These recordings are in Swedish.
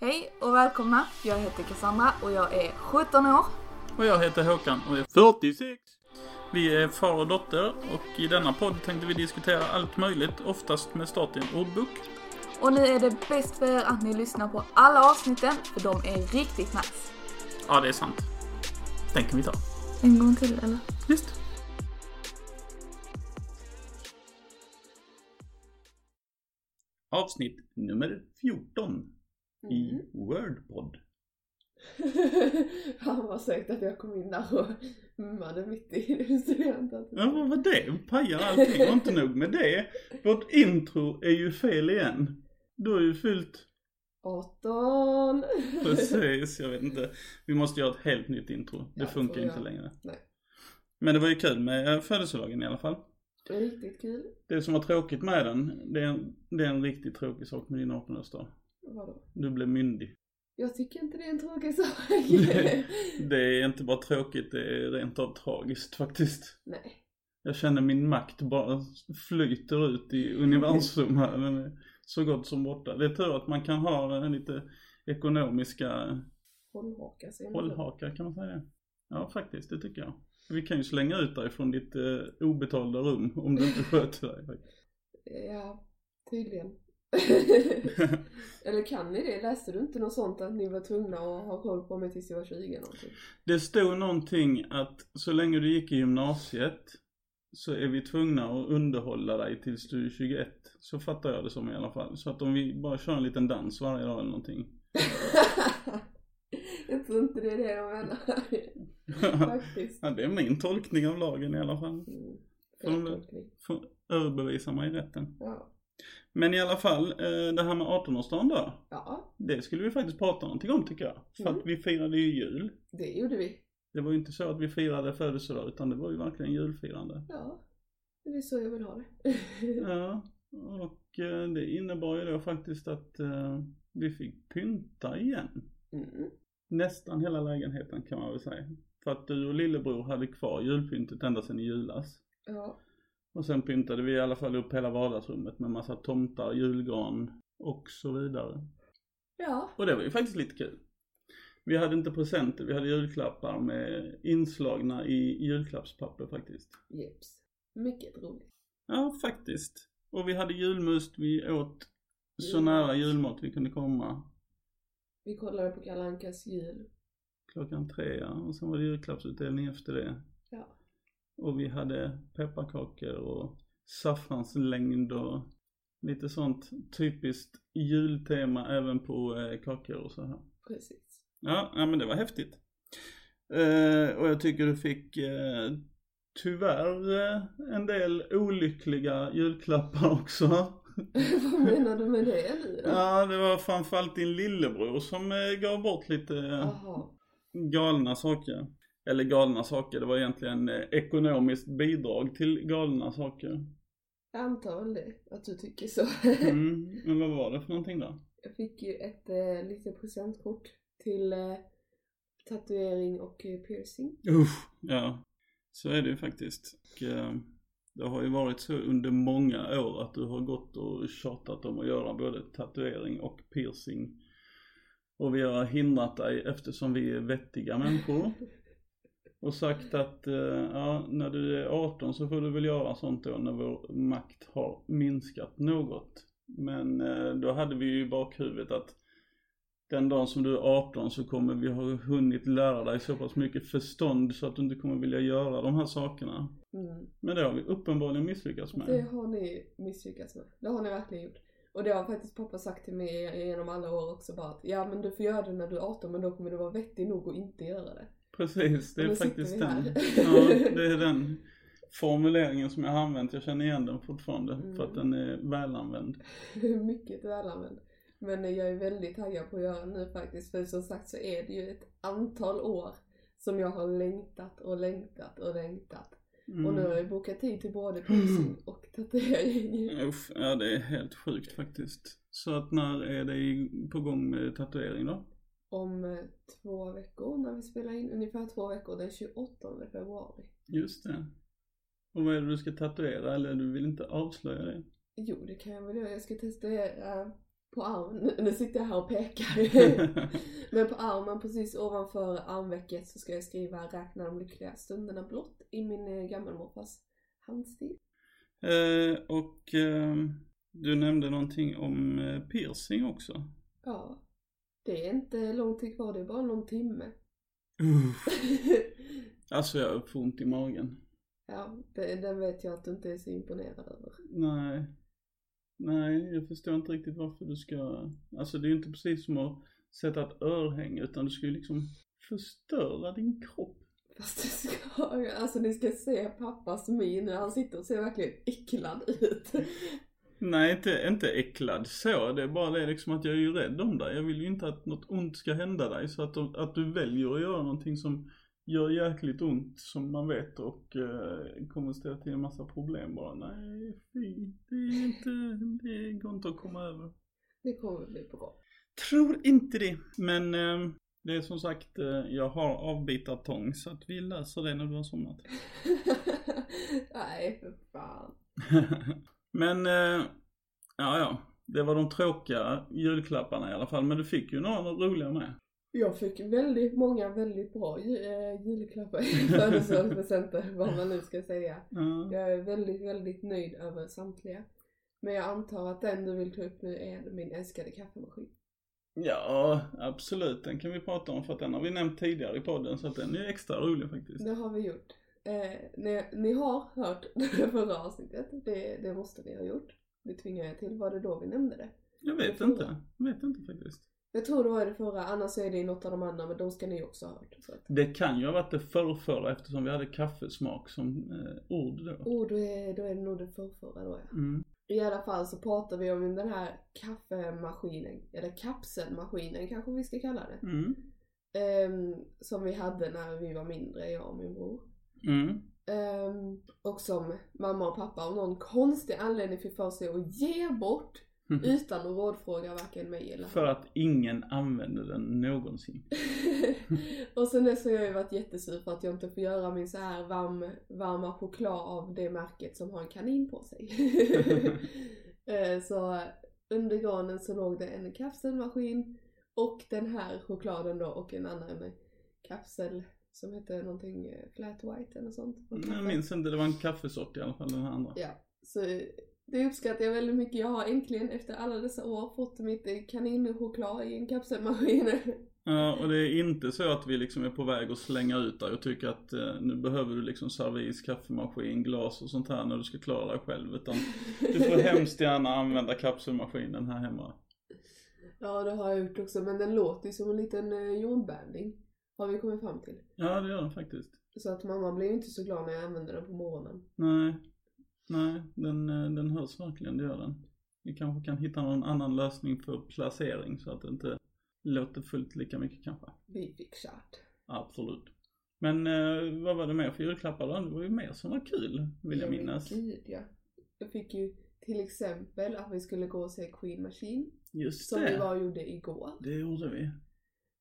Hej och välkomna. Jag heter Cassandra och jag är 17 år. Och jag heter Håkan och är 46. Vi är far och dotter och i denna podd tänkte vi diskutera allt möjligt, oftast med start i en ordbok. Och nu är det bäst för er att ni lyssnar på alla avsnitten för de är riktigt nice. Ja, det är sant. Den kan vi ta. En gång till eller? Visst. Avsnitt nummer 14 i Mm. Wordpod. Han var säkert att jag kom in där och mummade mitt i studenten. Ja, vad var det? Pajar allting och inte nog med det. Vårt intro är ju fel igen. Du har ju fyllt 18! Precis, jag vet inte. Vi måste göra ett helt nytt intro. Det Ja, funkar inte längre. Nej. Men det var ju kul med födelsedagen i alla fall. Riktigt kul. Det som var tråkigt med den, det är en, det är en riktigt tråkig sak med din 18-årsdag. Vadå? Du blev myndig. Jag tycker inte det är en tråkig sak. Det, det är inte bara tråkigt, det är rent av tragiskt faktiskt. Nej. Jag känner min makt bara flyter ut i universum här. Den är så gott som borta. Det är tur att man kan ha en lite ekonomiska Hållhaka säger man så. hållhakar, kan man säga det? Ja, faktiskt, det tycker jag. Vi kan ju slänga ut dig från ditt eh, obetalda rum om du inte sköter dig. Ja, tydligen. Eller kan ni det? Läste du inte något sånt att ni var tvungna att ha koll på mig tills jag var 20 någonting? Det stod någonting att så länge du gick i gymnasiet så är vi tvungna att underhålla dig tills du är 21. Så fattar jag det som i alla fall. Så att om vi bara kör en liten dans varje dag eller någonting. jag tror inte det är det jag menar. Faktiskt. ja, det är min tolkning av lagen i alla fall. Mm. Får de överbevisa mig i rätten. Ja. Men i alla fall, eh, det här med 18-årsdagen då. ja, Det skulle vi faktiskt prata någonting om tycker jag. För Mm. att vi firade ju jul. det gjorde vi. Det var ju inte så att vi firade födelsedag utan det var ju verkligen julfirande. Ja, det är så jag vill ha det. Ja, och eh, det innebar ju då faktiskt att eh, vi fick pynta igen. Mm. Nästan hela lägenheten kan man väl säga. För att du och lillebror hade kvar julpyntet ända sedan i julas. Ja, Och sen pyntade vi i alla fall upp hela vardagsrummet med massa tomtar, julgran och så vidare. ja, Och det var ju faktiskt lite kul. Vi hade inte presenter, vi hade julklappar med inslagna i julklappspapper faktiskt. jeps. Mycket roligt. Ja, faktiskt. Och vi hade julmust, vi åt så nära julmat vi kunde komma. Vi kollade på Kalle Ankas jul. Klockan tre ja. och sen var det julklappsutdelning efter det. Och vi hade pepparkakor och saffranslängd och lite sånt typiskt jultema även på eh, kakor och så här. precis. Ja, ja men det var häftigt. Eh, och jag tycker du fick eh, tyvärr eh, en del olyckliga julklappar också. Vad menar du med det nu då? Ja, det var framförallt din lillebror som eh, gav bort lite Jaha. galna saker. Eller galna saker, det var egentligen eh, ekonomiskt bidrag till galna saker. Jag antar väl det, att du tycker så. Mm, men vad var det för någonting då? Jag fick ju ett eh, litet presentkort till eh, tatuering och eh, piercing. Usch, ja. Så är det ju faktiskt. Och, eh, det har ju varit så under många år att du har gått och tjatat om att göra både tatuering och piercing. Och vi har hindrat dig eftersom vi är vettiga människor. Och sagt att, eh, ja, när du är 18 så får du väl göra sånt då när vår makt har minskat något. Men eh, då hade vi ju i bakhuvudet att den dagen som du är 18 så kommer vi ha hunnit lära dig så pass mycket förstånd så att du inte kommer vilja göra de här sakerna. Mm. Men det har vi uppenbarligen misslyckats Det med. har ni misslyckats med. Det har ni verkligen gjort. Och det har faktiskt pappa sagt till mig genom alla år också bara att ja men du får göra det när du är 18 men då kommer du vara vettig nog att inte göra det. Precis, det är faktiskt den. Ja, det är den formuleringen som jag har använt. Jag känner igen den fortfarande för att Mm. den är välanvänd. Mycket välanvänd. Men jag är väldigt taggad på att göra nu faktiskt. För som sagt så är det ju ett antal år som jag har längtat och längtat och längtat. Mm. Och nu har jag bokat tid till både piercing och tatuering. Uff, ja det är helt sjukt faktiskt. Så att när är det på gång med tatuering då? Om eh, två veckor när vi spelar in, ungefär två veckor, den 28 februari. Just det. Och vad är det du ska tatuera eller du vill inte avslöja det? Jo, det kan jag väl göra. Jag ska tatuera på armen, nu, sitter jag här och pekar. Men på armen precis ovanför armvecket så ska jag skriva räkna de lyckliga stunderna blott i min eh, gammelmorfars handstil. Eh, och eh, du nämnde någonting om eh, piercing också. Ja, det är inte lång tid kvar, det är bara någon timme. Alltså jag får ont i magen. ja, det, den vet jag att du inte är så imponerad över. Nej. Nej, jag förstår inte riktigt varför du ska, alltså det är ju inte precis som att sätta ett örhänge utan du ska ju liksom förstöra din kropp. Fast det ska alltså ni ska se pappas min, han sitter och ser verkligen äcklad ut. Nej, inte, inte äcklad så. Det är bara det liksom att jag är ju rädd om dig. Jag vill ju inte att något ont ska hända dig. Så att, de- att du väljer att göra någonting som gör jäkligt ont som man vet och eh, kommer ställa till en massa problem bara. Nej, fy. Det är inte, det går inte att komma över. Det kommer bli bra. Tror inte det. Men eh, det är som sagt, eh, jag har avbitartång så att vi löser det när du har somnat. Nej, för fan. Men, eh, ja ja. Det var de tråkiga julklapparna i alla fall. Men du fick ju några roliga med. Jag fick väldigt många väldigt bra äh, julklappar i födelsedagspresenter, vad man nu ska säga. Ja. Jag är väldigt, väldigt nöjd över samtliga. Men jag antar att den du vill ta upp nu är min älskade kaffemaskin. Ja, absolut. Den kan vi prata om för att den har vi nämnt tidigare i podden så att den är extra rolig faktiskt. Det har vi gjort. Eh, ni, ni har hört det förra avsnittet, det, det måste ni ha gjort. Det tvingar jag till. Var det då vi nämnde det? Jag vet det inte. Jag vet inte faktiskt. Jag tror det var det förra, annars är det i något av de andra, men de ska ni också ha hört. Så Det kan ju ha varit det förrförra eftersom vi hade kaffesmak som eh, ord då. oh, då är, då är det nog det förrförra då ja. Mm. I alla fall så pratar vi om den här kaffemaskinen, eller kapselmaskinen kanske vi ska kalla det. Mm. Ehm, som vi hade när vi var mindre, jag och min bror. Mm. Ehm, och som mamma och pappa av någon konstig anledning fick för sig att ge bort utan att rådfråga varken mig eller För att ingen använde den någonsin. och sen dess har jag ju varit jättesur för att jag inte får göra min så här varm, varma choklad av det märket som har en kanin på sig. Eh, så under granen så låg det en kapselmaskin och den här chokladen då och en annan kapsel som hette någonting eh, flat white eller sånt. Jag minns inte, det var en kaffesort i alla fall den här andra. Ja, så det uppskattar jag väldigt mycket. Jag har äntligen efter alla dessa år fått mitt eh, kaninchoklad i en kapselmaskin. Ja, och det är inte så att vi liksom är på väg att slänga ut dig och tycker att eh, nu behöver du liksom servis, kaffemaskin, glas och sånt här när du ska klara dig själv. Utan du får hemskt gärna använda kapselmaskinen här hemma. Ja, det har jag gjort också, men den låter ju som en liten eh, jordbävning. Har vi kommit fram till. Ja, det gör den faktiskt. Så att mamma blir ju inte så glad när jag använder den på morgonen. Nej, nej, den, eh, den hörs verkligen, det gör den. Vi kanske kan hitta någon annan lösning för placering så att det inte låter fullt lika mycket kanske. Vi fick kört. Absolut. Men eh, vad var det mer för julklappar då? Det var ju mer som var kul, vill jag men minnas. Gud, ja. Jag fick ju till exempel att vi skulle gå och se Queen Machine. Just Som vi det. var och gjorde igår. Det gjorde vi.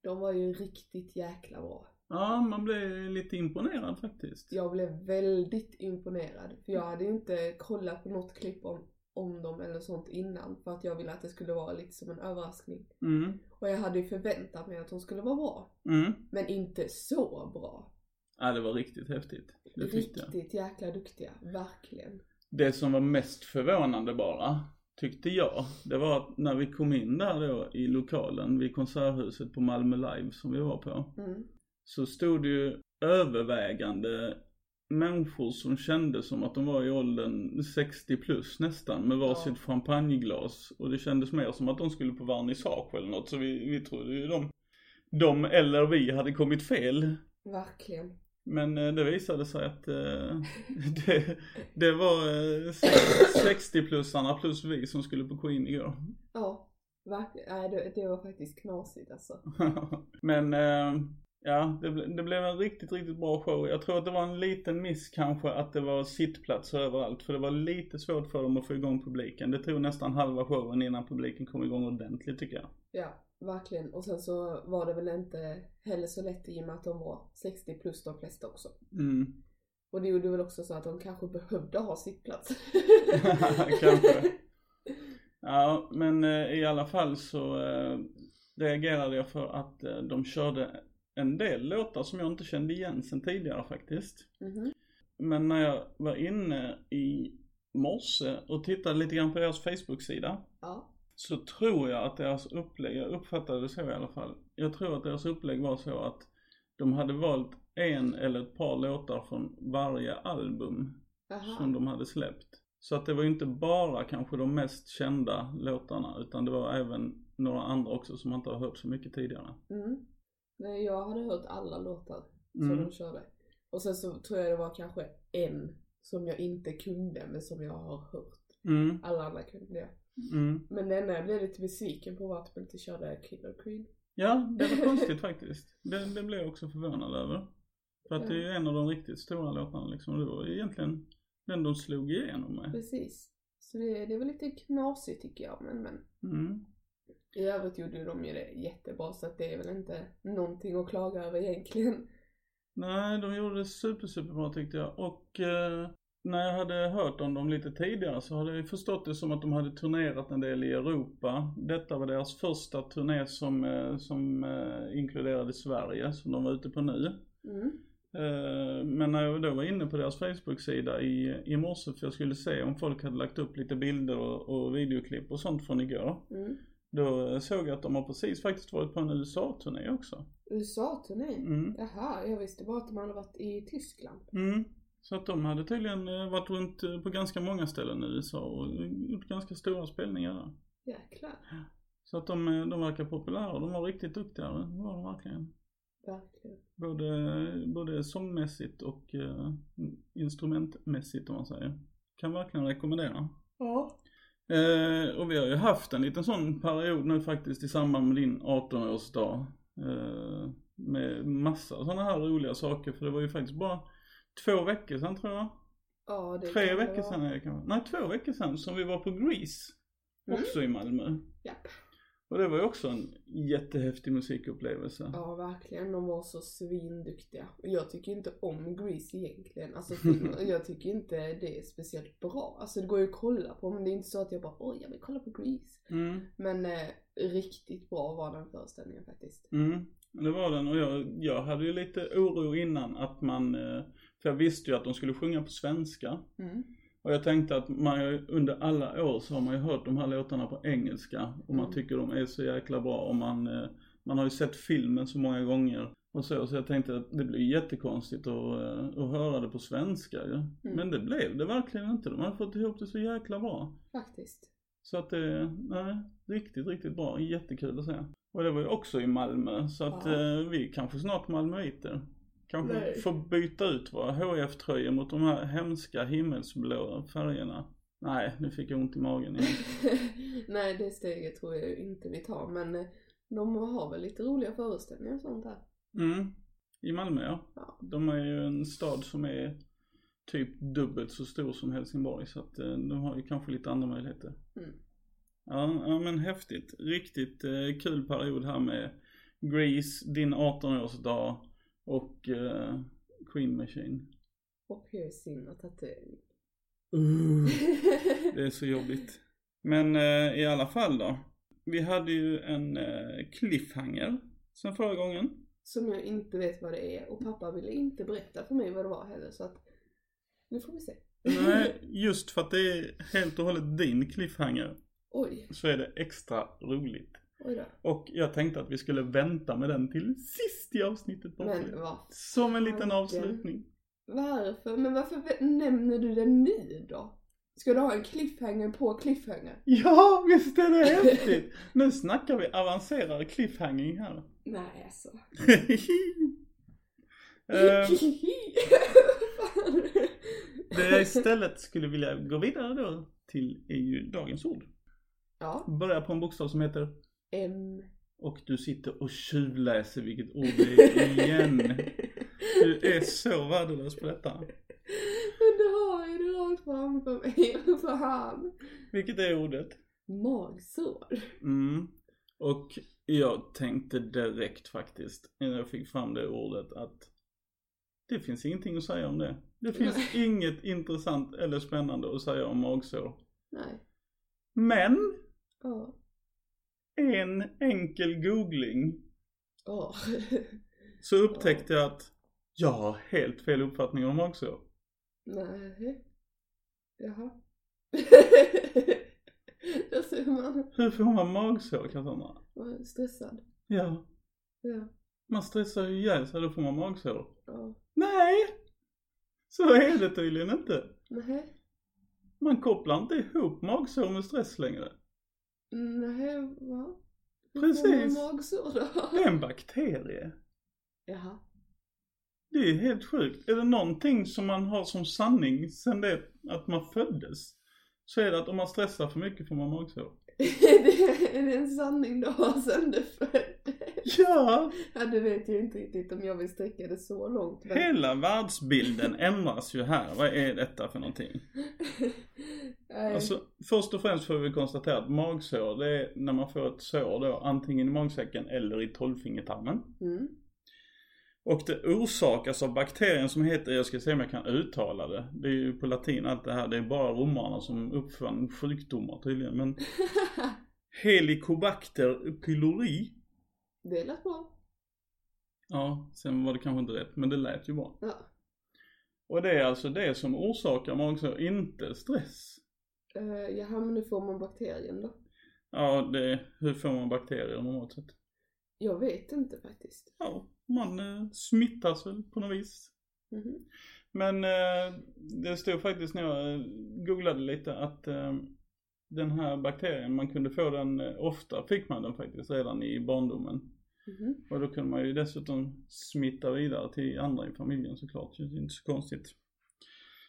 De var ju riktigt jäkla bra. Ja, man blev lite imponerad faktiskt. Jag blev väldigt imponerad. För jag hade ju inte kollat på något klipp om, om dem eller sånt innan. För att jag ville att det skulle vara lite som en överraskning. Mm, Och jag hade ju förväntat mig att de skulle vara bra. mm. Men inte så bra. Ja, det var riktigt häftigt. Det tyckte jag. Riktigt jäkla duktiga. Verkligen. Det som var mest förvånande bara, tyckte jag, det var att när vi kom in där då i lokalen vid Konserthuset på Malmö Live som vi var på. Mm. Så stod det ju övervägande människor som kände som att de var i åldern 60 plus nästan med varsitt Ja. champagneglas. Och det kändes mer som att de skulle på vernissage eller något så vi, vi trodde ju de, de eller vi hade kommit fel. Verkligen. Men eh, det visade sig att eh, det, det var eh, 60-plussarna plus vi som skulle på Queen igår. Ja. Verkligen. Det, det var faktiskt knasigt alltså. Men eh, ja, det, det blev en riktigt, riktigt bra show. Jag tror att det var en liten miss kanske att det var sittplatser överallt. För det var lite svårt för dem att få igång publiken. Det tog nästan halva showen innan publiken kom igång ordentligt tycker jag. Ja, verkligen. Och sen så var det väl inte heller så lätt i och med att de var 60 plus de flesta också. Mm. Och det gjorde väl också så att de kanske behövde ha sittplats. Kanske. Ja, men eh, i alla fall så eh, reagerade jag för att eh, de körde en del låtar som jag inte kände igen sen tidigare faktiskt. Mhm. Men när jag var inne i morse och tittade lite grann på deras Facebook-sida Ja. Så tror jag att deras upplägg, jag uppfattade det så i alla fall. Jag tror att deras upplägg var så att de hade valt en eller ett par låtar från varje album Aha. som de hade släppt. Så att det var inte bara kanske de mest kända låtarna utan det var även några andra också som man inte har hört så mycket tidigare. Mm. Nej, jag hade hört alla låtar som Mm. de körde. Och sen så tror jag det var kanske en som jag inte kunde men som jag har hört. Mm, Alla andra kunde jag. Mm. Men det enda jag blev lite besviken på var att de inte körde Killer Queen. Ja, det var konstigt faktiskt. Det, det blev jag också förvånad över. För att det är ju en av de riktigt stora låtarna liksom. Det var egentligen den de slog igenom med. Precis. Så det, det var lite knasigt tycker jag men, men Mm. i övrigt gjorde de ju det jättebra så att det är väl inte någonting att klaga över egentligen. Nej, de gjorde det super, superbra tyckte jag. Och eh, när jag hade hört om dem lite tidigare så hade jag förstått det som att de hade turnerat en del i Europa. Detta var deras första turné som, eh, som eh, inkluderade Sverige, som de var ute på nu. Mm. Eh, Men när jag då var inne på deras Facebook-sida i, i morse för jag skulle se om folk hade lagt upp lite bilder och, och videoklipp och sånt från igår. Mm. Då såg jag att de har precis faktiskt varit på en USA-turné också. USA-turné? Mm. Jaha, jag visste bara att de hade varit i Tyskland. Mm. Så att de hade tydligen eh, varit runt eh, på ganska många ställen i USA och gjort ganska stora spelningar där. Jäklar. Så att de, eh, de verkar populära och de var riktigt duktiga, det var de verkligen. Verkligen. Både, både sångmässigt och eh, instrumentmässigt om man säger. Kan verkligen rekommendera. Ja. Eh, och vi har ju haft en liten sån period nu faktiskt i samband med din 18-årsdag. Eh, med massa sådana här roliga saker för det var ju faktiskt bara två veckor sedan tror jag. Ja, det Tre kan veckor vara. sedan är det kanske. Nej, två veckor sedan som vi var på Grease. Mm. Också i Malmö. Japp. Och det var ju också en jättehäftig musikupplevelse. Ja, verkligen. De var så svinduktiga. Och jag tycker inte om Grease egentligen. Alltså jag tycker inte det är speciellt bra. Alltså det går ju att kolla på men det är inte så att jag bara oj jag vill kolla på Grease. Mm, Men eh, riktigt bra var den föreställningen faktiskt. mm. Det var den och jag, jag hade ju lite oro innan att man, eh, för jag visste ju att de skulle sjunga på svenska. Mm. Och jag tänkte att man under alla år så har man ju hört de här låtarna på engelska och man Mm. tycker de är så jäkla bra och man, eh, man har ju sett filmen så många gånger och så, så jag tänkte att det blir jättekonstigt att, eh, att höra det på svenska ju. Mm. Men det blev det verkligen inte, de har fått ihop det så jäkla bra. Faktiskt. Så att det, nej, riktigt, riktigt bra, jättekul att se. Och det var ju också i Malmö så att Ja. eh, vi kanske snart malmöiter. Kanske Nej. får byta ut våra HF-tröjor mot de här hemska himmelsblå färgerna. Nej, nu fick jag ont i magen igen. Nej det steget tror jag inte vi tar men eh, de har väl lite roliga föreställningar och sånt här. Mm. I Malmö ja. Ja. De är ju en stad som är typ dubbelt så stor som Helsingborg så att eh, de har ju kanske lite andra möjligheter. Mm. Ja, ja men häftigt. Riktigt eh, kul period här med Grease, din 18-årsdag och eh, Queen Machine. Och piercing och tatuering. Det är så jobbigt. Men eh, i alla fall då. Vi hade ju en eh, cliffhanger sen förra gången. Som jag inte vet vad det är och pappa ville inte berätta för mig vad det var heller så att nu får vi se. Nej, just för att det är helt och hållet din cliffhanger Oj, så är det extra roligt. Och jag tänkte att vi skulle vänta med den till sist i avsnittet bara. Men vad Som en liten avslutning. Varför? Men varför nämner du den nu då? Ska du ha en cliffhanger på cliffhanger? Ja, visst är det häftigt! Nu snackar vi avancerad cliffhanging här. Nej alltså. Ehm, det jag istället skulle vilja gå vidare då till är ju dagens ord. ja, Börja på en bokstav som heter M. och du sitter och tjuvläser vilket ord det är igen. Du är så värdelös på detta. Men du har ju det rakt framför mig. Fan. Vilket är ordet? Magsår. Mm. Och jag tänkte direkt faktiskt, när jag fick fram det ordet, att det finns ingenting att säga om det. Det finns inget intressant eller spännande att säga om magsår. Nej. Men, Ja. En enkel googling Ja. så upptäckte jag att jag har helt fel uppfattning om magsår. Nej. Jaha. Där ser man. Hur får man magsår Cassandra? Man är stressad. Ja, Ja. man stressar ju ihjäl sig, då får man magsår. Ja. Nej! Så är det tydligen inte. Nej. Man kopplar inte ihop magsår med stress längre. Nej, va? Hur Precis. magsår då? Det är en bakterie. Jaha. Det är helt sjukt. Är det någonting som man har som sanning sen det att man föddes så är det att om man stressar för mycket får man magsår. det, är det en sanning du har sen du föddes? Ja! Ja, det vet jag inte riktigt om jag vill sträcka det så långt. Men... Hela världsbilden ändras ju här. Vad är detta för någonting? Alltså, först och främst får vi konstatera att magsår, det är när man får ett sår då, antingen i magsäcken eller i tolvfingertarmen. Mm. Och det orsakas av bakterien som heter, jag ska se om jag kan uttala det. Det är ju på latin allt det här, det är bara romarna som uppfann sjukdomar tydligen. Men Helicobacter pylori. Det lät bra. Ja, sen var det kanske inte rätt, men det lät ju bra. Ja. Och det är alltså det som orsakar magsår, inte stress. Uh, jaha, men nu får man bakterien då? Ja, det, hur får man bakterier normalt sett? Jag vet inte faktiskt. Ja, man eh, smittas väl på något vis. Mhm. Men eh, det stod faktiskt när jag eh, googlade lite att eh, den här bakterien, man kunde få den, eh, ofta fick man den faktiskt redan i barndomen. Mhm. Och då kunde man ju dessutom smitta vidare till andra i familjen såklart, det är inte så konstigt.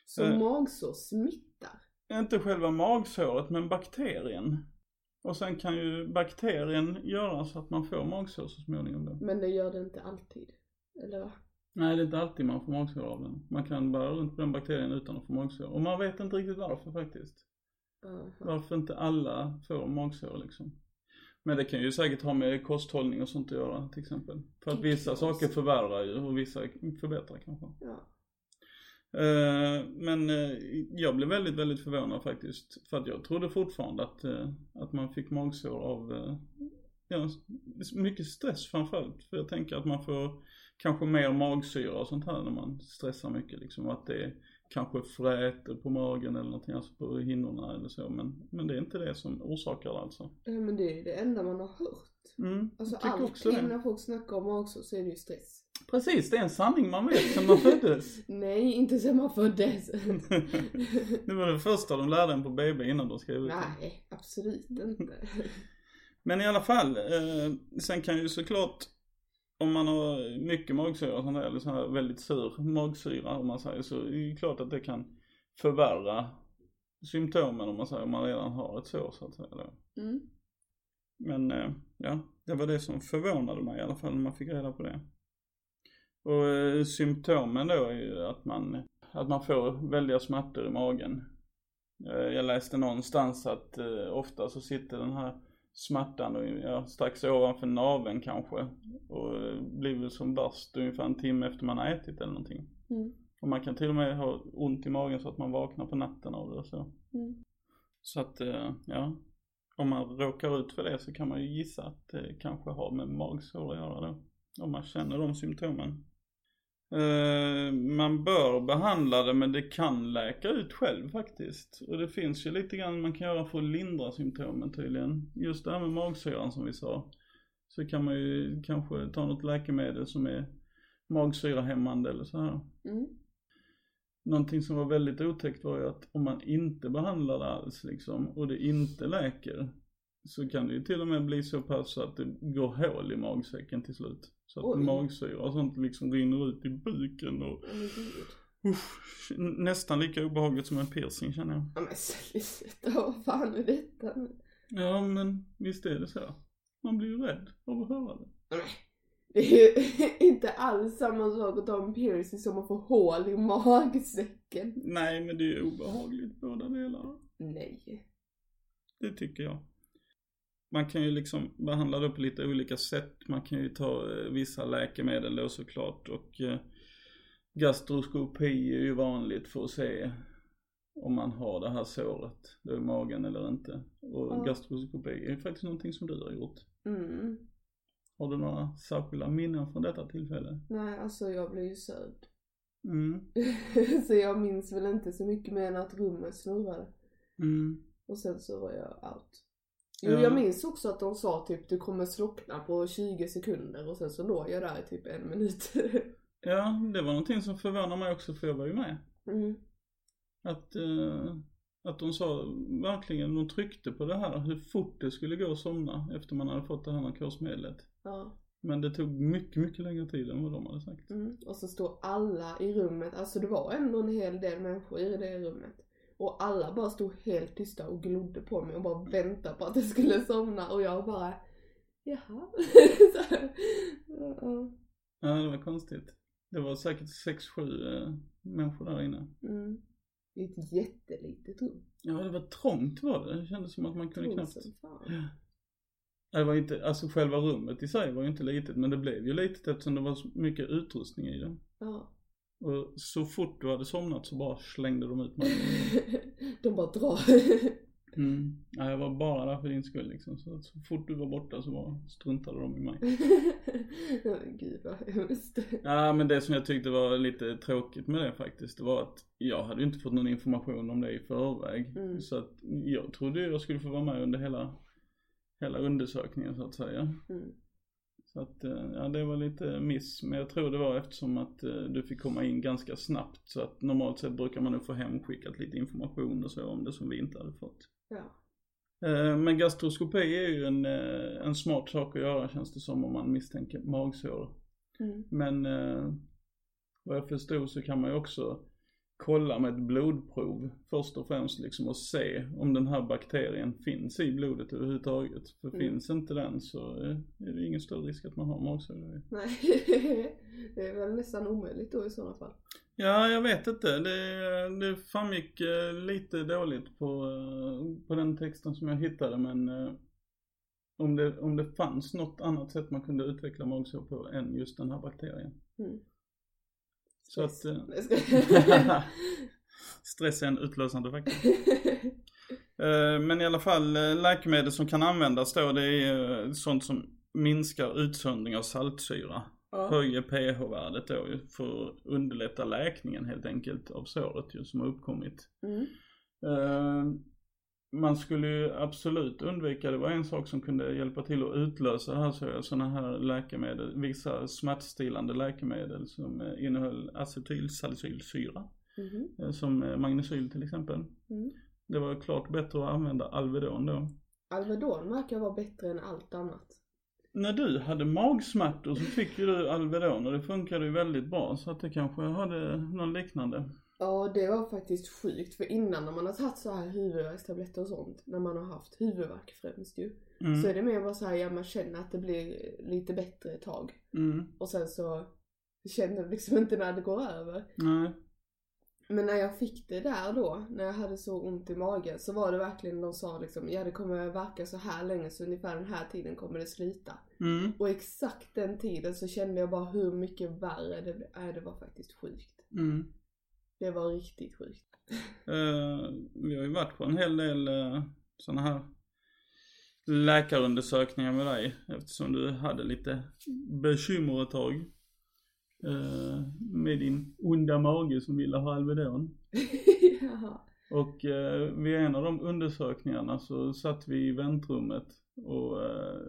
Så Eh. magsår smittar? Inte själva magsåret men bakterien. Och sen kan ju bakterien göra så att man får magsår så småningom då. Men det gör det inte alltid? Eller va? Nej det är inte alltid man får magsår av den. Man kan bära runt på den bakterien utan att få magsår. Och man vet inte riktigt varför faktiskt. Aha. Varför inte alla får magsår liksom. Men det kan ju säkert ha med kosthållning och sånt att göra till exempel. För att vissa Typ saker kost. förvärrar ju och vissa förbättrar kanske. Ja. Eh, Men eh, jag blev väldigt, väldigt förvånad faktiskt. För att jag trodde fortfarande att, eh, att man fick magsår av ja, mycket stress framförallt. För jag tänker att man får kanske mer magsyra och sånt här när man stressar mycket liksom. Att det kanske fräter på magen eller någonting, alltså på hinnorna eller så. Men, men det är inte det som orsakar det alltså. Ja, men det är det enda man har hört. Mm, Alltså också det. när folk snackar om magsår så är det ju stress. Precis, det är en sanning man vet sen man föddes. Nej, inte sen man föddes. det var det första de lärde en på BB innan de skrev ut. Nej, absolut inte. Men i alla fall, eh, sen kan ju såklart om man har mycket magsyra och sånt där, eller så här väldigt sur magsyra om man säger så, är det klart att det kan förvärra symptomen om man säger, om man redan har ett sår så att säga då. Mm. Men eh, ja, det var det som förvånade mig i alla fall när man fick reda på det. Och eh, symptomen då är ju att man, att man får väldiga smärtor i magen. Eh, jag läste någonstans att eh, ofta så sitter den här smärtan och, ja, strax ovanför naveln kanske och blir väl som värst ungefär en timme efter man har ätit eller någonting. Mm. Och man kan till och med ha ont i magen så att man vaknar på natten av det och så. Mm. Så att, eh, ja. Om man råkar ut för det så kan man ju gissa att det kanske har med magsår att göra då. Om man känner de symptomen. Eh, man bör behandla det men det kan läka ut själv faktiskt. Och det finns ju lite grann man kan göra för att lindra symptomen tydligen. Just det här med magsyran som vi sa. Så kan man ju kanske ta något läkemedel som är magsyrahämmande eller så här. Mm. Någonting som var väldigt otäckt var ju att om man inte behandlar det alls liksom och det inte läker så kan det ju till och med bli så pass att det går hål i magsäcken till slut. Så att Oj. magsyra och sånt liksom rinner ut i buken och usch, nästan lika obehagligt som en piercing känner jag. Ja men sluta, vad fan är detta? Ja men visst är det så. Man blir ju rädd av att höra det. Nej, Det är ju inte alls samma sak att ta en piercing som att få hål i magsäcken. Nej men det är ju obehagligt båda delarna. Nej. Det tycker jag. Man kan ju liksom behandla det på lite olika sätt. Man kan ju ta eh, vissa läkemedel då såklart och eh, gastroskopi är ju vanligt för att se om man har det här såret då i magen eller inte. Och Ja. gastroskopi är faktiskt någonting som du har gjort. Mm. Har du några särskilda minnen från detta tillfälle? Nej, alltså jag blev ju sövd. Mm. så jag minns väl inte så mycket mer än att rummet snurrade. Mm. Och sen så var jag out. Jo, Ja. jag minns också att de sa typ du kommer slockna på 20 sekunder och sen så låg jag där i typ en minut. Ja, det var någonting som förvånade mig också för jag var ju med. mm. Att, eh, att de sa verkligen, de tryckte på det här hur fort det skulle gå att somna efter man hade fått det här narkosmedlet. Ja. Men det tog mycket, mycket längre tid än vad de hade sagt. Mm. Och så stod alla i rummet, alltså det var ändå en hel del människor i det rummet. Och alla bara stod helt tysta och glodde på mig och bara väntade på att jag skulle somna och jag bara Jaha. Så här. Ja, det var konstigt. Det var säkert sex sju eh, människor där inne. mm. I ett jättelitet rum. Ja, det var trångt var det. Det kändes som att man kunde Trångt knappt... fan. Det var inte, alltså själva rummet i sig var ju inte litet, men det blev ju litet eftersom det var så mycket utrustning i det. Ja. Och så fort du hade somnat så bara slängde de ut mig. De bara drar. Mm. Ja, jag var bara där för din skull liksom. Så, så fort du var borta så bara struntade de i mig. Gud vad hemskt. Ja, men det som jag tyckte var lite tråkigt med det faktiskt, det var att jag hade ju inte fått någon information om det i förväg. Mm. Så att jag trodde jag skulle få vara med under hela, hela undersökningen så att säga. Mm. Så att, eh, ja det var lite miss. Men jag tror det var eftersom att eh, du fick komma in ganska snabbt. Så att normalt sett brukar man nog få hemskickat lite information och så om det som vi inte hade fått. Ja. Eh, Men gastroskopi är ju en, en smart sak att göra känns det som om man misstänker magsår. Mm. Men vad jag förstod så kan man ju också kolla med ett blodprov först och främst liksom och se om den här bakterien finns i blodet överhuvudtaget. För Mm. finns inte den så eh, är det ingen större risk att man har magsår. Nej. det är väl nästan omöjligt då i sådana fall. Ja, jag vet inte. Det, det framgick eh, lite dåligt på, eh, på den texten som jag hittade men om det, om det fanns något annat sätt man kunde utveckla magsår på än just den här bakterien. Mm. Så att, eh, Stress är en utlösande faktor. Eh, Men i alla fall eh, läkemedel som kan användas då det är sånt som minskar utsöndring av saltsyra. ja. Höjer pH-värdet då för att underlätta läkningen helt enkelt av såret ju som har uppkommit. Mm. Man skulle ju absolut undvika, det var en sak som kunde hjälpa till att utlösa här så sådana här läkemedel, vissa smärtstillande läkemedel som eh, innehöll acetylsalicylsyra. Eh, Som eh, magnesyl till exempel. Mm. Det var klart bättre att använda Alvedon då. Alvedon verkar vara bättre än allt annat. När du hade magsmärtor så fick ju du Alvedon och det funkade ju väldigt bra så att det kanske hade någon liknande. Ja, det var faktiskt sjukt. För innan när man har tagit så här huvudvärkstabletter och sånt, när man har haft huvudvärk främst ju, Mm. så är det mer bara så här, ja man känner att det blir lite bättre ett tag. Mm. Och sen så känner du liksom inte när det går över. Nej. Men när jag fick det där då, när jag hade så ont i magen, så var det verkligen, de sa liksom, ja det kommer verka så här länge så ungefär den här tiden kommer det sluta. Mm. Och exakt den tiden så kände jag bara hur mycket värre det blev. Nej, det var faktiskt sjukt. Mm. Det var riktigt sjukt. Eh, vi har ju varit på en hel del uh, sådana här läkarundersökningar med dig eftersom du hade lite bekymmer ett tag. eh, med din onda mage som ville ha Alvedon. ja. Och eh, vid en av de undersökningarna så satt vi i väntrummet och, eh,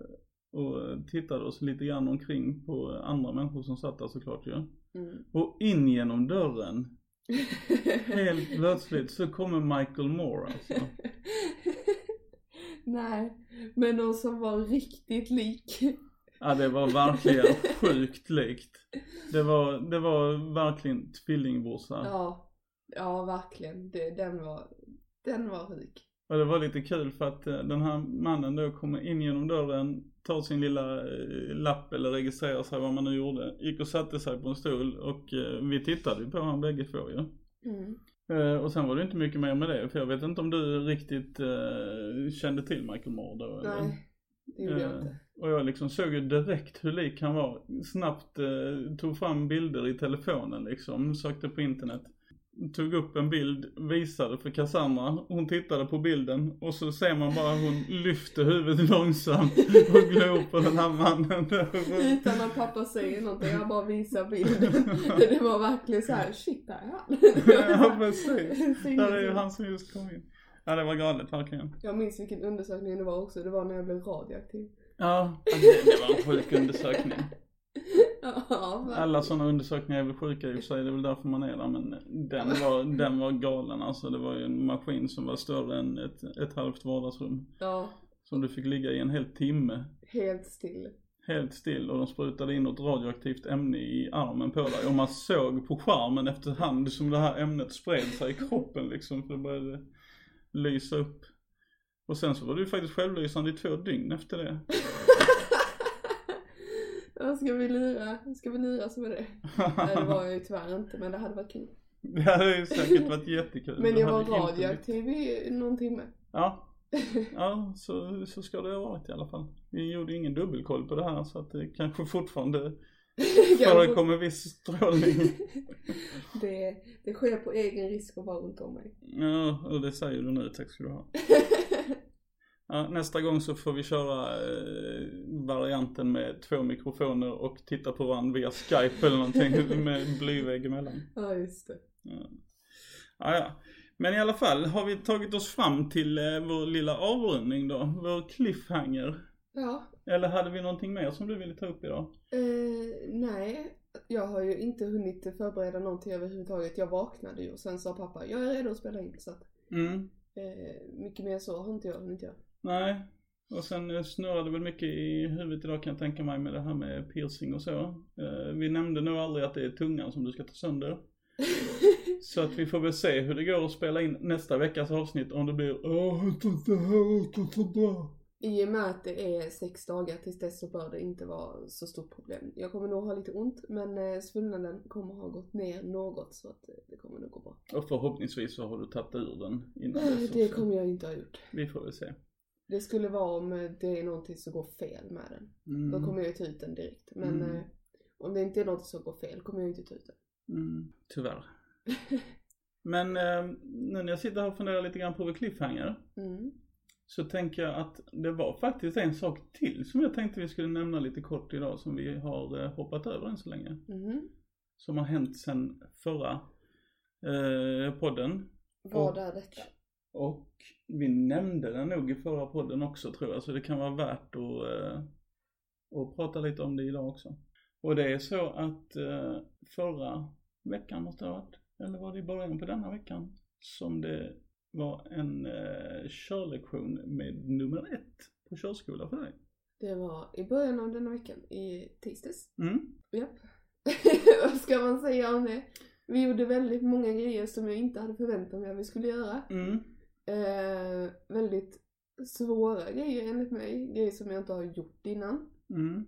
och tittade oss lite grann omkring på andra människor som satt där såklart ju. Mm. Och in genom dörren, helt plötsligt så kommer Michael Moore alltså. Nej, men någon som var riktigt lik. Ja det var verkligen sjukt likt. Det var, det var verkligen tvillingbrorsa. Ja, ja verkligen. Det, den var, den var sjuk. Och det var lite kul för att eh, den här mannen då kommer in genom dörren, tar sin lilla eh, lapp eller registrerar sig vad man nu gjorde, gick och satte sig på en stol och eh, vi tittade ju på honom bägge två ju. Mm. Eh, och sen var det inte mycket mer med det för jag vet inte om du riktigt kände till Michael Moore då eller? Nej, det gjorde jag inte. Och jag liksom såg ju direkt hur lik han var. Snabbt tog fram bilder i telefonen liksom, sökte på internet. Tog upp en bild, visade för Cassandra. Hon tittade på bilden och så ser man bara hon lyfter huvudet långsamt och glor på den här mannen. Utan att pappa säger någonting, jag bara visar bilden. Det var verkligen så här, shit där är han. ja precis. Där är ju han som just kom in. Ja det var galet verkligen. Jag minns vilken undersökning det var också, det var när jag blev radioaktiv. Ja, det, var en sjuk undersökning. Ja, Alla sådana undersökningar är väl sjuka i och för sig, det är väl därför man är där. Men den var, den var galen alltså. Det var ju en maskin som var större än ett, ett halvt vardagsrum. ja, Som du fick ligga i en hel timme. helt still. Helt still och de sprutade in något radioaktivt ämne i armen på dig. Och man såg på skärmen efterhand som det här ämnet spred sig i kroppen liksom. För det började lysa upp. Och sen så var du faktiskt självlysande i två dygn efter det. Ja, ska vi lura, ska vi luras med det? Nej det var jag ju tyvärr inte men det hade varit kul. Det hade ju säkert varit jättekul. Men jag var radioaktiv i någon timme. Ja, ja så, så ska det ha varit i alla fall. Vi gjorde ingen dubbelkoll på det här så att det kanske fortfarande förekommer viss strålning. det, det sker på egen risk att vara runt om mig. Ja, och det säger du nu, tack ska du ha. Ja, nästa gång så får vi köra eh, varianten med två mikrofoner och titta på varandra via Skype eller någonting med blyvägg emellan. Ja just det. Ja. Ja, ja. Men i alla fall har vi tagit oss fram till eh, vår lilla avrundning då, vår cliffhanger. Ja, Eller hade vi någonting mer som du ville ta upp idag? eh, nej. Jag har ju inte hunnit förbereda någonting överhuvudtaget. Jag vaknade ju och sen sa pappa, jag är redo att spela in. Så att, Mm. eh, mycket mer så har inte jag hunnit göra. Nej. Och sen eh, snurrade väl mycket i huvudet idag kan jag tänka mig med det här med piercing och så. Eh, vi nämnde nog aldrig att det är tungan som du ska ta sönder. Så att vi får väl se hur det går att spela in nästa veckas avsnitt om det blir Åh, det här, det. I och med att det är sex dagar tills dess så bör det inte vara så stort problem. Jag kommer nog ha lite ont men eh, svullnaden kommer ha gått ner något så att det kommer nog gå bra. Och förhoppningsvis så har du tagit ur den innan dess Det också. kommer jag inte ha gjort. Vi får väl se. Det skulle vara om eh, det är någonting som går fel med den. Mm. Då kommer jag ju ta ut den direkt. Men Mm. eh, om det inte är något som går fel kommer jag inte ta ut den. Mm, tyvärr. Men eh, nu när jag sitter här och funderar lite grann på vår cliffhanger. Mm. Så tänker jag att det var faktiskt en sak till som jag tänkte vi skulle nämna lite kort idag som vi har eh, hoppat över än så länge. Mhm. Som har hänt sedan förra eh, podden. Vad är detta? Och vi nämnde den nog i förra podden också tror jag, så det kan vara värt att, eh, att prata lite om det idag också. Och det är så att eh, förra veckan måste det ha varit, eller var det i början på denna veckan, som det var en eh, körlektion med nummer ett på körskola för dig. Det var i början av denna veckan, i tisdags. Mm. Japp. Vad ska man säga om det? Vi gjorde väldigt många grejer som jag inte hade förväntat mig att vi skulle göra. Mm. Eh, väldigt svåra grejer enligt mig. Grejer som jag inte har gjort innan. Mm.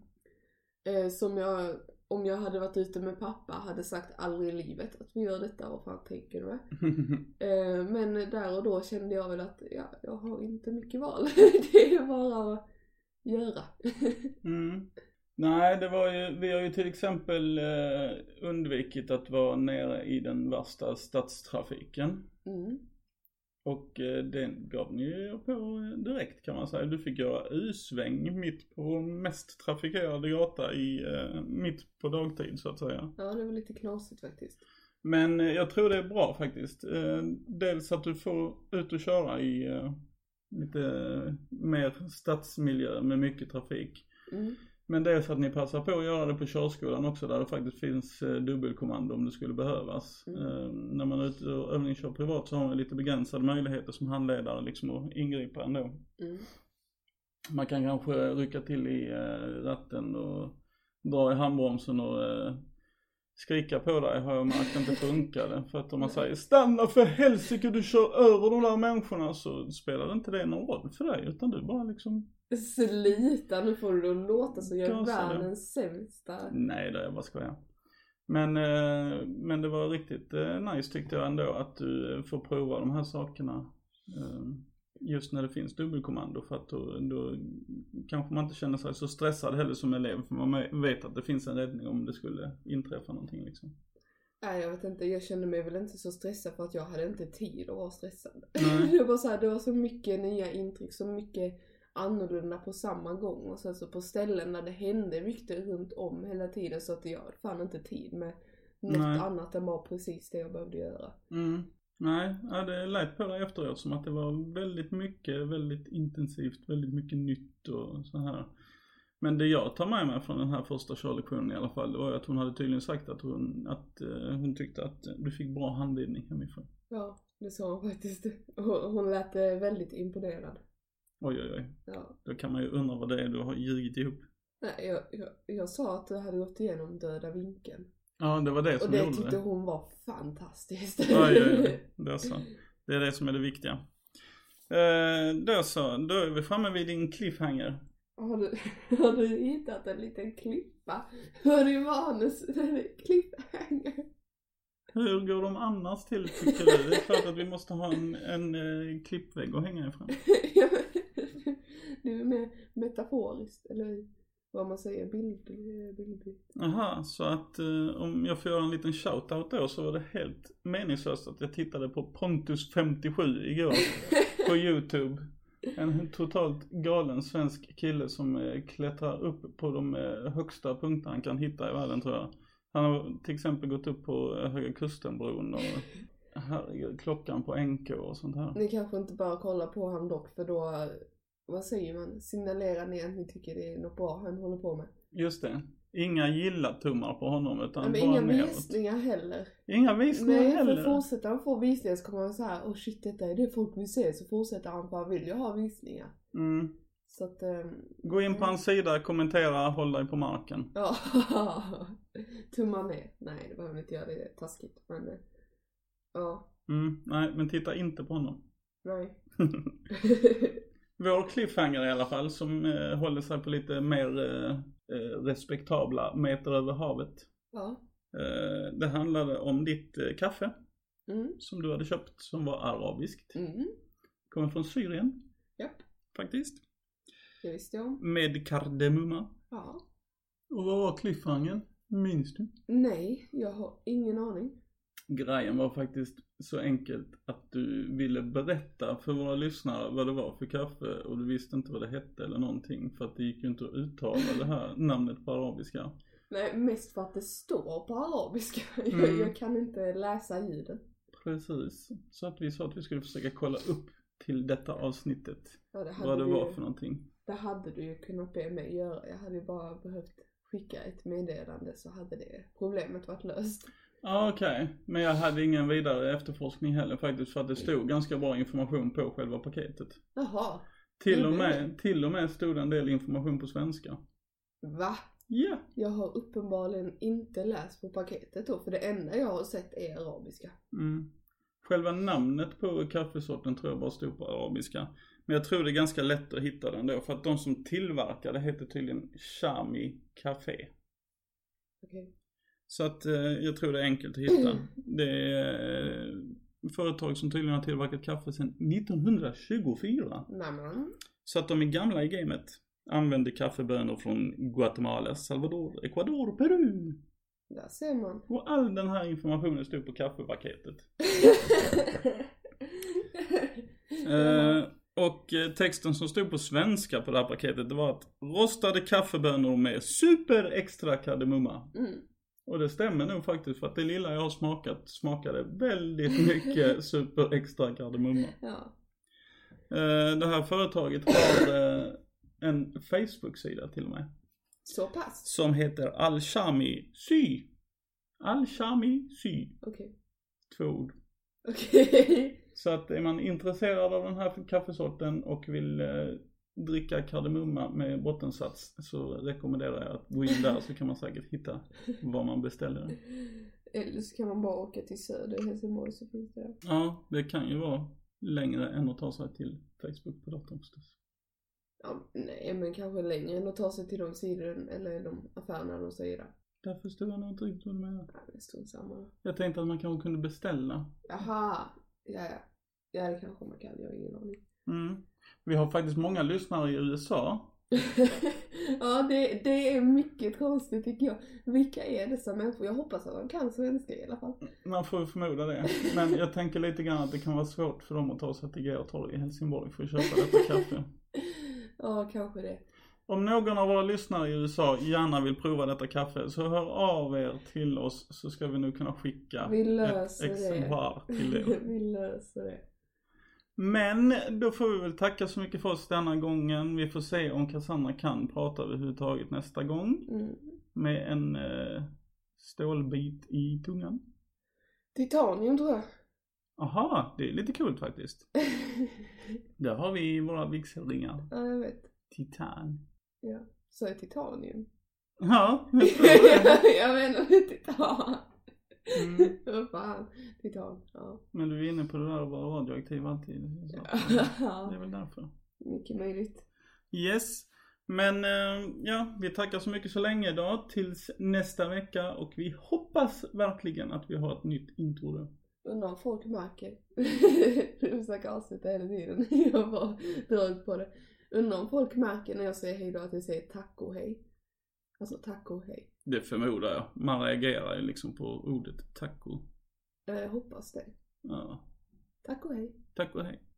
Eh, som jag, om jag hade varit ute med pappa, hade sagt aldrig i livet att vi gör detta. Vad fan tänker du? Eh, men där och då kände jag väl att ja, jag har inte mycket val. det är bara att göra. Mm. Nej, det var ju, vi har ju till exempel eh, undvikit att vara nere i den värsta stadstrafiken. Mm. Och eh, den gav ni ju på direkt kan man säga. Du fick göra U-sväng mitt på mest trafikerade gata i, eh, mitt på dagtid så att säga. Ja, det var lite knasigt faktiskt. Men eh, jag tror det är bra faktiskt. Dels att du får ut och köra i lite mer stadsmiljö med mycket trafik. Mm. Men dels att ni passar på att göra det på körskolan också där det faktiskt finns eh, dubbelkommando om det skulle behövas. Mm. Eh, när man är ute och övningskör privat så har man lite begränsade möjligheter som handledare liksom att ingripa ändå. Mm. Man kan kanske rycka till i eh, ratten och dra i handbromsen och eh, skrika på dig har jag märkt inte funkade. För att om man säger stanna för helsike du kör över de där människorna så spelar inte det någon roll för dig utan du bara liksom Sluta, nu får du låta som jag är världens sämsta. Nej det är bara skojar. Men, eh, men det var riktigt eh, nice tyckte jag ändå att du eh, får prova de här sakerna. Just när det finns dubbelkommando för att då, då kanske man inte känner sig så stressad heller som elev för man vet att det finns en räddning om det skulle inträffa någonting liksom. Nej jag vet inte, jag kände mig väl inte så stressad för att jag hade inte tid att vara stressad. Nej. det var så här, det var så mycket nya intryck, så mycket annorlunda på samma gång och sen så på ställen där det hände mycket runt om hela tiden så att jag hade fan inte tid med något Nej. annat än bara precis det jag behövde göra. Mm. Nej, ja, det lät på dig efteråt som att det var väldigt mycket, väldigt intensivt, väldigt mycket nytt och så här. Men det jag tar med mig från den här första körlektionen i alla fall, det var att hon hade tydligen sagt att hon, att eh, hon tyckte att du fick bra handledning hemifrån. Ja, det sa hon faktiskt. Hon hon lät eh, väldigt imponerad. Oj oj oj, Ja. då kan man ju undra vad det är du har ljugit ihop. Nej, jag, jag, jag sa att du hade gått igenom döda vinkeln. Ja, det var det som Och det gjorde tyckte det. hon var fantastiskt. Oj, oj, oj. Det är så. Det är det som är det viktiga. Eh, då så, då är vi framme vid din cliffhanger. Har du, har du hittat en liten klippa? Hör i manus, det cliffhanger. Hur går de annars till tycker du? Det är klart att vi måste ha en, en eh, klippvägg att hänga ifrån. Du är mer metaforiskt, eller vad man säger, bildlig. bildlig. Aha, så att eh, om jag får göra en liten shoutout då så var det helt meningslöst att jag tittade på Pontus57 igår på YouTube. En totalt galen svensk kille som eh, klättrar upp på de eh, högsta punkterna han kan hitta i världen tror jag. Han har till exempel gått upp på Höga Kustenbron och herregud, klockan på NK och sånt här. Ni kanske inte bara kollar på han dock för då, vad säger man, signalerar ni att ni tycker det är något bra han håller på med. Just det. Inga gilla-tummar på honom utan Men bara inga neråt. visningar heller. Inga visningar Nej, heller. för fortsätter han få visningar så kommer han så här, åh shit detta är det folk vill se, så fortsätter han för han vill ju ha visningar. Mm. Så att, ehm, Gå in på hans sida, kommentera, håll dig på marken. ja. Tumma ner. Nej, det behöver inte göra, det är taskigt. Men, eh, ja, Mm. Nej, men titta inte på honom. nej. Vår cliffhanger i alla fall som eh, håller sig på lite mer eh, eh, respektabla meter över havet. ja. Eh, det handlade om ditt kaffe Mm. som du hade köpt som var arabiskt. Mm. Kommer från Syrien Japp, faktiskt. Det visste jag om. Med kardemumma. Ja. Och vad var cliffhangern? Minns du? Nej, jag har ingen aning. Grejen var faktiskt så enkelt att du ville berätta för våra lyssnare vad det var för kaffe och du visste inte vad det hette eller någonting för att det gick ju inte att uttala det här namnet på arabiska. Nej, mest för att det står på arabiska. Mm. Jag, jag kan inte läsa ljuden. Precis. Så att vi sa att vi skulle försöka kolla upp till detta avsnittet Ja, det vad det var för någonting. Det hade du ju kunnat be mig göra. Jag hade ju bara behövt skicka ett meddelande så hade det problemet varit löst. Ja okej, men jag hade ingen vidare efterforskning heller faktiskt för att det stod ganska bra information på själva paketet. Jaha, Till och med, till och med stod en del information på svenska. va? Ja, Jag har uppenbarligen inte läst på paketet då, för det enda jag har sett är arabiska. Mm. Själva namnet på kaffesorten tror jag bara stod på arabiska. Men jag tror det är ganska lätt att hitta den då för att de som tillverkar det heter tydligen Shami Café. Okej. Så att eh, jag tror det är enkelt att hitta. Det är eh, företag som tydligen har tillverkat kaffe sedan 1924. Nämen. Så att de är gamla i gamet. Använder kaffebönor från Guatemala, Salvador, Ecuador, Peru. Där ser man. Och all den här informationen stod på kaffepaketet. Eh, och eh, texten som stod på svenska på det här paketet det var att rostade kaffebönor med super extra kardemumma. Mm. Och det stämmer nog faktiskt för att det lilla jag har smakat smakade väldigt mycket super extra kardemumma. Ja. Eh, det här företaget har eh, en Facebook-sida till och med. Så pass. Som heter Al-Shami Sy. Al-Shami Sy. Okej. Två ord. Okej. Så att är man intresserad av den här kaffesorten och vill eh, dricka kardemumma med bottensats så rekommenderar jag att gå in där så kan man säkert hitta var man beställer. Eller så kan man bara åka till söder Helsingborg så finns det. Ja, det kan ju vara längre än att ta sig till Facebook på datorn förstås. Ja, nej, men kanske längre än att ta sig till de sidor eller de affärerna de säger där. Där förstår jag nog inte riktigt vad du menar. Ja, det strunt samma. Jag tänkte att man kanske kunde beställa. Jaha. Ja, ja. Ja, det kanske man kan. Jag har ingen aning. Mm. Vi har faktiskt många lyssnare i USA. ja, det, det är mycket konstigt tycker jag. Vilka är dessa människor? Jag hoppas att de kan svenska i alla fall. Man får förmoda det. Men jag tänker lite grann att det kan vara svårt för dem att ta sig till G-torg i Helsingborg för att köpa detta kaffe. Ja, kanske det. Om någon av våra lyssnare i USA gärna vill prova detta kaffe så hör av er till oss så ska vi nu kunna skicka ett löser det. exemplar till er. Vi löser det. Men då får vi väl tacka så mycket för oss denna gången. Vi får se om Cassandra kan prata överhuvudtaget nästa gång. Mm. Med en eh, stålbit i tungan. Titanium tror jag. Aha, det är lite kul faktiskt. Där har vi våra vigselringar. ja, jag vet. Titan. Ja, så är titanium. Ja, jag jag menar titan. Mm. Vad fan. Titan. Ja. Men du är inne på det där att vara radioaktiv alltid. Att, Det ja. är väl därför. Mycket möjligt. Yes. Men eh, ja, vi tackar så mycket så länge då tills nästa vecka och vi hoppas verkligen att vi har ett nytt intro då. Undrar om folk märker. Du försöker avsluta hela tiden. Jag bara drar ut på det. Undrar om folk märker när jag säger hejdå att jag säger tack och hej. Alltså tack och hej. Det förmodar jag. Man reagerar ju liksom på ordet taco. Jag hoppas det. Ja. Tack och hej. Tack och hej.